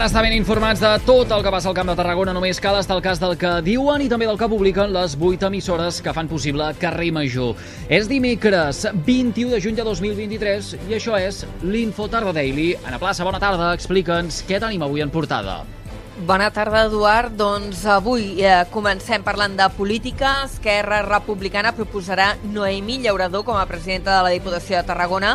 Per estar ben informats de tot el que passa al Camp de Tarragona només cal estar al cas del que diuen i també del que publiquen les 8 emissores que fan possible Carrer Major. És dimecres 21 de juny de 2023 i això és l'Info Tarda Daily. Ana Plaça, bona tarda, explica'ns què tenim avui en portada. Bona tarda, Eduard. Doncs avui eh, comencem parlant de política. Esquerra Republicana proposarà Noemí Llaurador com a presidenta de la Diputació de Tarragona.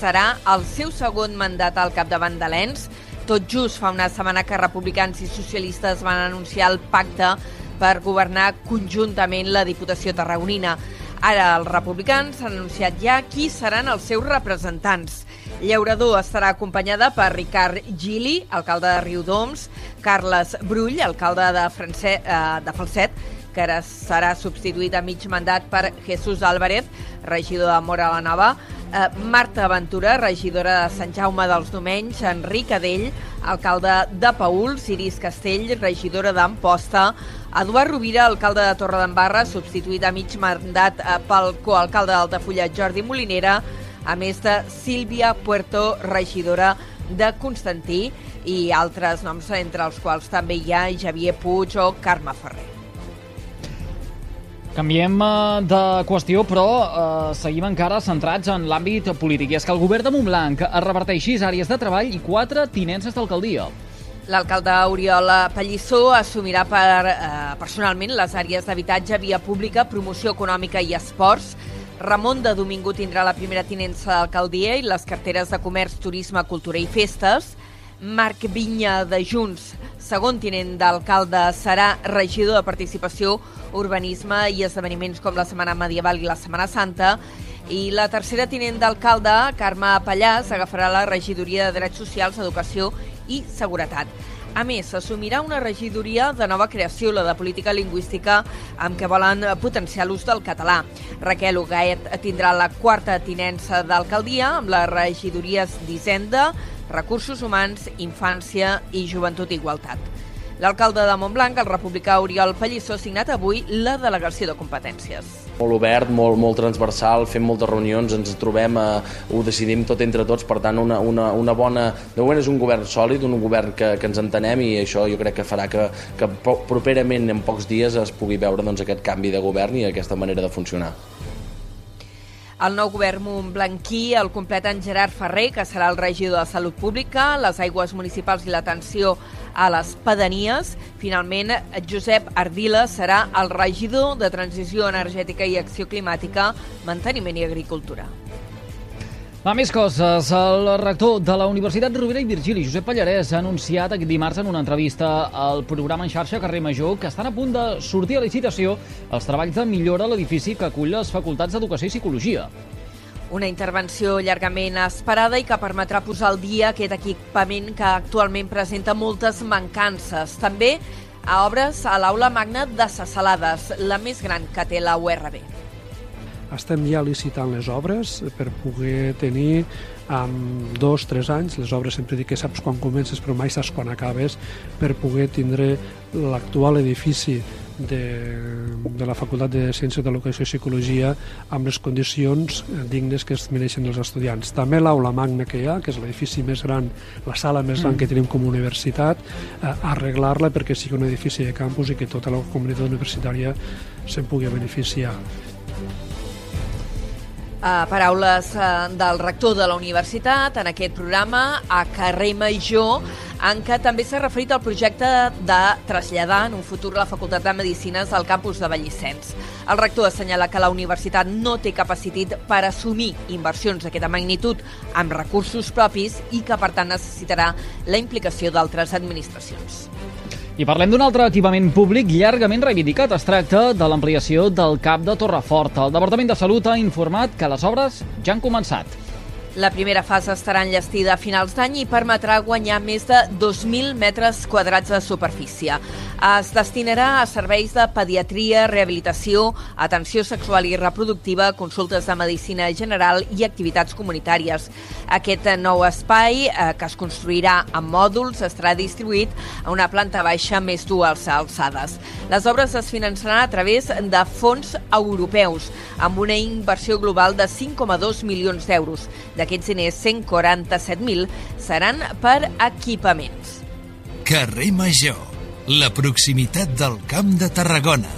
Serà el seu segon mandat al capdavant de l'ENS. Tot just fa una setmana que republicans i socialistes van anunciar el pacte per governar conjuntament la Diputació tarragonina. Ara els republicans han anunciat ja qui seran els seus representants. Llaurador estarà acompanyada per Ricard Gili, alcalde de Riudoms, Carles Brull, alcalde de, France, eh, de Falset, que ara serà substituït a mig mandat per Jesús Álvarez, regidor de Mora la Nova, eh, Marta Ventura, regidora de Sant Jaume dels Domenys, Enric Adell, alcalde de Paül, Ciris Castell, regidora d'Amposta, Eduard Rovira, alcalde de Torredembarra, substituït a mig mandat eh, pel coalcalde d'Altafulla, Jordi Molinera, a més de Sílvia Puerto, regidora de Constantí, i altres noms, entre els quals també hi ha Javier Puig o Carme Ferrer. Canviem eh, de qüestió, però eh, seguim encara centrats en l'àmbit polític. I és que el govern de Montblanc es reparteix sis àrees de treball i quatre tinences d'alcaldia. L'alcalde Oriol Pallissó assumirà per, eh, personalment les àrees d'habitatge, via pública, promoció econòmica i esports. Ramon de Domingo tindrà la primera tinença d'alcaldia i les carteres de comerç, turisme, cultura i festes. Marc Vinya de Junts, segon tinent d'alcalde, serà regidor de Participació, Urbanisme i Esdeveniments com la Setmana Medieval i la Setmana Santa. I la tercera tinent d'alcalde, Carme Pallàs, agafarà la regidoria de Drets Socials, Educació i Seguretat. A més, s'assumirà una regidoria de nova creació, la de política lingüística, amb què volen potenciar l'ús del català. Raquel Ugaet tindrà la quarta tinença d'alcaldia, amb les regidories d'Hisenda, Recursos Humans, Infància i Joventut i Igualtat. L'alcalde de Montblanc, el republicà Oriol Pallissó, ha signat avui la delegació de competències. Molt obert, molt, molt transversal, fem moltes reunions, ens trobem, eh, ho decidim tot entre tots, per tant una, una, una bona... De moment és un govern sòlid, un govern que, que ens entenem i això jo crec que farà que, que properament en pocs dies es pugui veure doncs, aquest canvi de govern i aquesta manera de funcionar. El nou govern montblanquí el completen Gerard Ferrer, que serà el regidor de Salut Pública, les aigües municipals i l'atenció a les pedanies. Finalment, Josep Ardila serà el regidor de Transició Energètica i Acció Climàtica, Manteniment i Agricultura. A més coses, el rector de la Universitat Rovira i Virgili, Josep Pallarès, ha anunciat aquest dimarts en una entrevista al programa en xarxa Carrer Major que estan a punt de sortir a licitació els treballs de millora a l'edifici que acull les facultats d'Educació i Psicologia. Una intervenció llargament esperada i que permetrà posar al dia aquest equipament que actualment presenta moltes mancances. També a obres a l'aula magna de Sasalades, la més gran que té la URB estem ja licitant les obres per poder tenir amb dos, tres anys, les obres sempre dic que saps quan comences però mai saps quan acabes, per poder tindre l'actual edifici de, de la Facultat de Ciències de l'Educació i Psicologia amb les condicions dignes que es mereixen els estudiants. També l'aula magna que hi ha, que és l'edifici més gran, la sala més gran mm. que tenim com a universitat, eh, arreglar-la perquè sigui un edifici de campus i que tota la comunitat universitària se'n pugui beneficiar. Uh, paraules uh, del rector de la universitat en aquest programa a Carrer Major en què també s'ha referit al projecte de traslladar en un futur la Facultat de Medicines al campus de Vallissens. El rector assenyala que la universitat no té capacitat per assumir inversions d'aquesta magnitud amb recursos propis i que, per tant, necessitarà la implicació d'altres administracions. I parlem d'un altre equipament públic llargament reivindicat. Es tracta de l'ampliació del CAP de Torrefort. El Departament de Salut ha informat que les obres ja han començat. La primera fase estarà enllestida a finals d'any i permetrà guanyar més de 2.000 metres quadrats de superfície. Es destinarà a serveis de pediatria, rehabilitació, atenció sexual i reproductiva, consultes de medicina general i activitats comunitàries. Aquest nou espai, eh, que es construirà en mòduls, estarà distribuït a una planta baixa més dues alçades. Les obres es finançaran a través de fons europeus, amb una inversió global de 5,2 milions d'euros. D'aquests diners, 147.000 seran per equipaments. Carrer Major, la proximitat del Camp de Tarragona.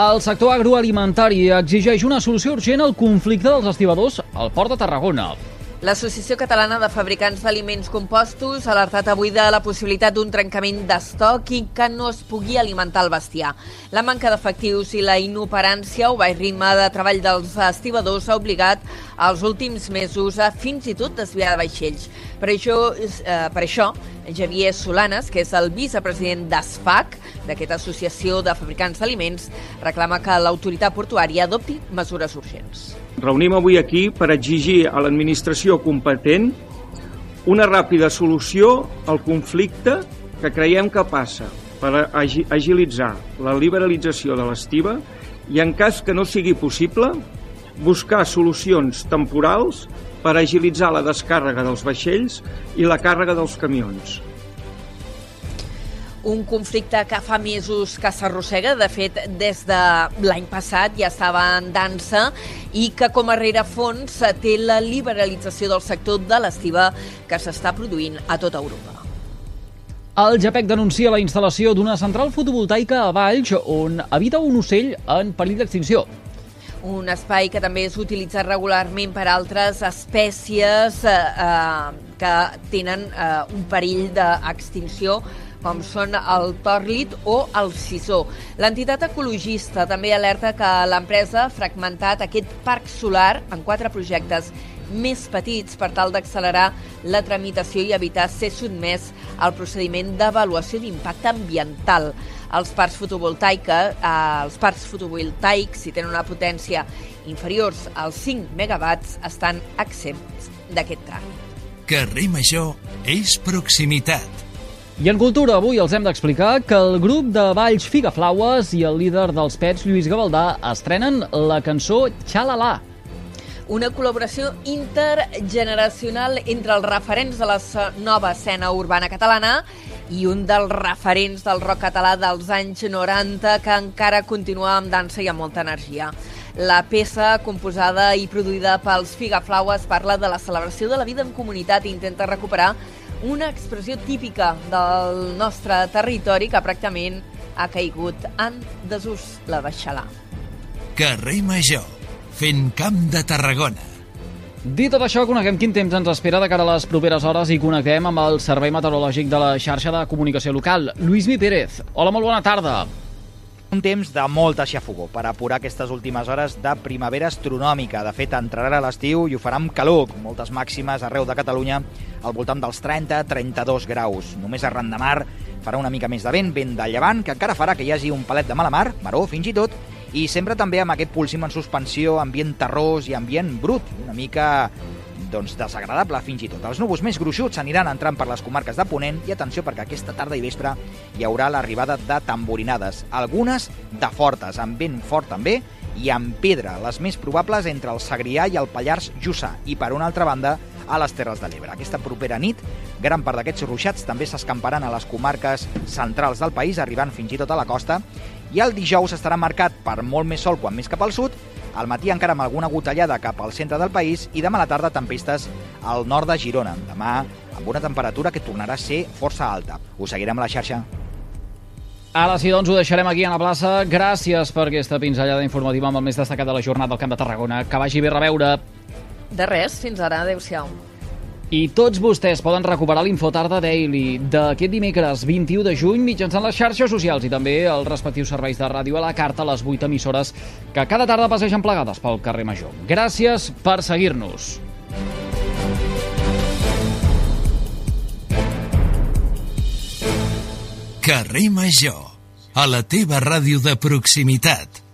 El sector agroalimentari exigeix una solució urgent al conflicte dels estibadors al Port de Tarragona. L'Associació Catalana de Fabricants d'Aliments Compostos ha alertat avui de la possibilitat d'un trencament d'estoc i que no es pugui alimentar el bestiar. La manca d'efectius i la inoperància o baix ritme de treball dels estibadors ha obligat els últims mesos a fins i tot desviar de vaixells. Per això, eh, per això Javier Solanes, que és el vicepresident d'ASFAC, d'aquesta associació de fabricants d'aliments, reclama que l'autoritat portuària adopti mesures urgents. Reunim avui aquí per exigir a l'administració competent una ràpida solució al conflicte que creiem que passa per agilitzar la liberalització de l'estiva i, en cas que no sigui possible, buscar solucions temporals per agilitzar la descàrrega dels vaixells i la càrrega dels camions un conflicte que fa mesos que s'arrossega, de fet, des de l'any passat ja estava en dansa i que com a rerefons té la liberalització del sector de l'estiva que s'està produint a tota Europa. El JAPEC denuncia la instal·lació d'una central fotovoltaica a Valls on habita un ocell en perill d'extinció un espai que també és utilitzat regularment per altres espècies eh, eh, que tenen eh, un perill d'extinció com són el tòrlit o el sisó. L'entitat ecologista també alerta que l'empresa ha fragmentat aquest parc solar en quatre projectes més petits per tal d'accelerar la tramitació i evitar ser sotmès al procediment d'avaluació d'impacte ambiental. Els parcs fotovoltaica, eh, els parcs fotovoltaics, si tenen una potència inferiors als 5 megawatts, estan exempts d'aquest tràmit. Carrer Major és proximitat i en Cultura avui els hem d'explicar que el grup de Valls Figaflaues i el líder dels Pets, Lluís Gavaldà, estrenen la cançó Xalala. Una col·laboració intergeneracional entre els referents de la nova escena urbana catalana i un dels referents del rock català dels anys 90 que encara continua amb dansa i amb molta energia. La peça, composada i produïda pels Figaflaues, parla de la celebració de la vida en comunitat i intenta recuperar una expressió típica del nostre territori que pràcticament ha caigut en desús, la baixalà. Carrer Major, fent camp de Tarragona. Dit tot això, coneguem quin temps ens espera de cara a les properes hores i connectem amb el Servei Meteorològic de la xarxa de comunicació local. Lluís Mi Pérez. Hola, molt bona tarda. Un temps de molta xafogó per apurar aquestes últimes hores de primavera astronòmica. De fet, entrarà l'estiu i ho farà amb calor, moltes màximes arreu de Catalunya, al voltant dels 30-32 graus. Només arran de mar farà una mica més de vent, vent de llevant, que encara farà que hi hagi un palet de mala mar, maró fins i tot, i sempre també amb aquest pulsim en suspensió, ambient terrós i ambient brut, una mica doncs, desagradable fins i tot. Els núvols més gruixuts aniran entrant per les comarques de Ponent i atenció perquè aquesta tarda i vespre hi haurà l'arribada de tamborinades, algunes de fortes, amb vent fort també i amb pedra, les més probables entre el Segrià i el Pallars Jussà i per una altra banda a les Terres de l'Ebre. Aquesta propera nit, gran part d'aquests ruixats també s'escamparan a les comarques centrals del país, arribant fins i tot a la costa, i el dijous estarà marcat per molt més sol quan més cap al sud al matí encara amb alguna gotellada cap al centre del país i demà a la tarda tempestes al nord de Girona. Demà amb una temperatura que tornarà a ser força alta. Us seguirem a la xarxa. Ara sí, doncs ho deixarem aquí a la plaça. Gràcies per aquesta pinzellada informativa amb el més destacat de la jornada del Camp de Tarragona. Que vagi bé reveure. De res, fins ara. Adéu-siau. I tots vostès poden recuperar l'Infotarda Daily d'aquest dimecres 21 de juny mitjançant les xarxes socials i també els respectius serveis de ràdio a la carta a les 8 emissores que cada tarda passegen plegades pel carrer Major. Gràcies per seguir-nos. Carrer Major, a la teva ràdio de proximitat.